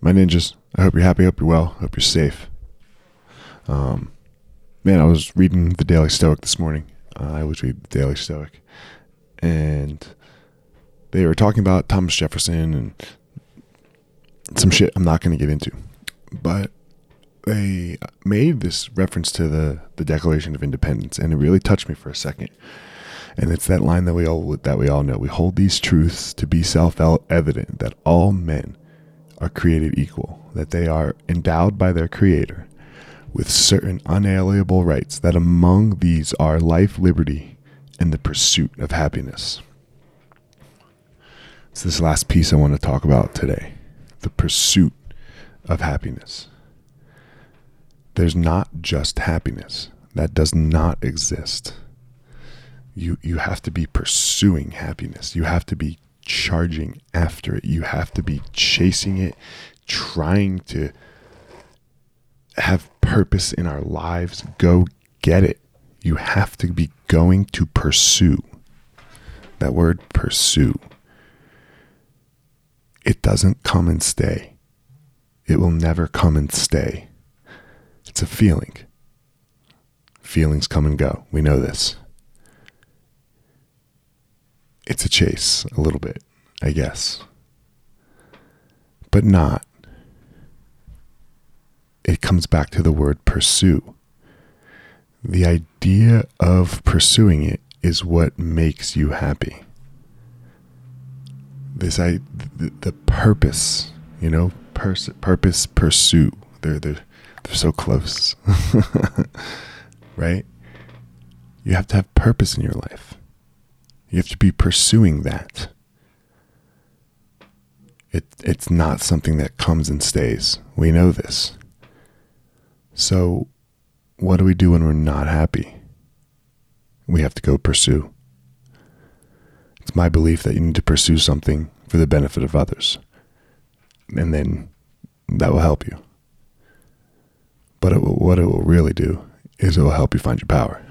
my ninjas. I hope you're happy. Hope you're well. Hope you're safe. Um, man, I was reading the Daily Stoic this morning. Uh, I always read the Daily Stoic, and they were talking about Thomas Jefferson and some shit I'm not going to get into, but they made this reference to the the Declaration of Independence, and it really touched me for a second. And it's that line that we all that we all know. We hold these truths to be self-evident that all men are created equal, that they are endowed by their creator with certain unalienable rights, that among these are life, liberty, and the pursuit of happiness. It's this last piece I want to talk about today the pursuit of happiness. There's not just happiness, that does not exist. You, you have to be pursuing happiness. You have to be charging after it. You have to be chasing it, trying to have purpose in our lives. Go get it. You have to be going to pursue. That word pursue. It doesn't come and stay. It will never come and stay. It's a feeling. Feelings come and go. We know this. It's a chase, a little bit, I guess. But not. It comes back to the word pursue. The idea of pursuing it is what makes you happy. This I the, the purpose, you know, pers- purpose pursue. They're they're they're so close. right? You have to have purpose in your life. You have to be pursuing that. It, it's not something that comes and stays. We know this. So, what do we do when we're not happy? We have to go pursue. It's my belief that you need to pursue something for the benefit of others. And then that will help you. But it what it will really do is it will help you find your power.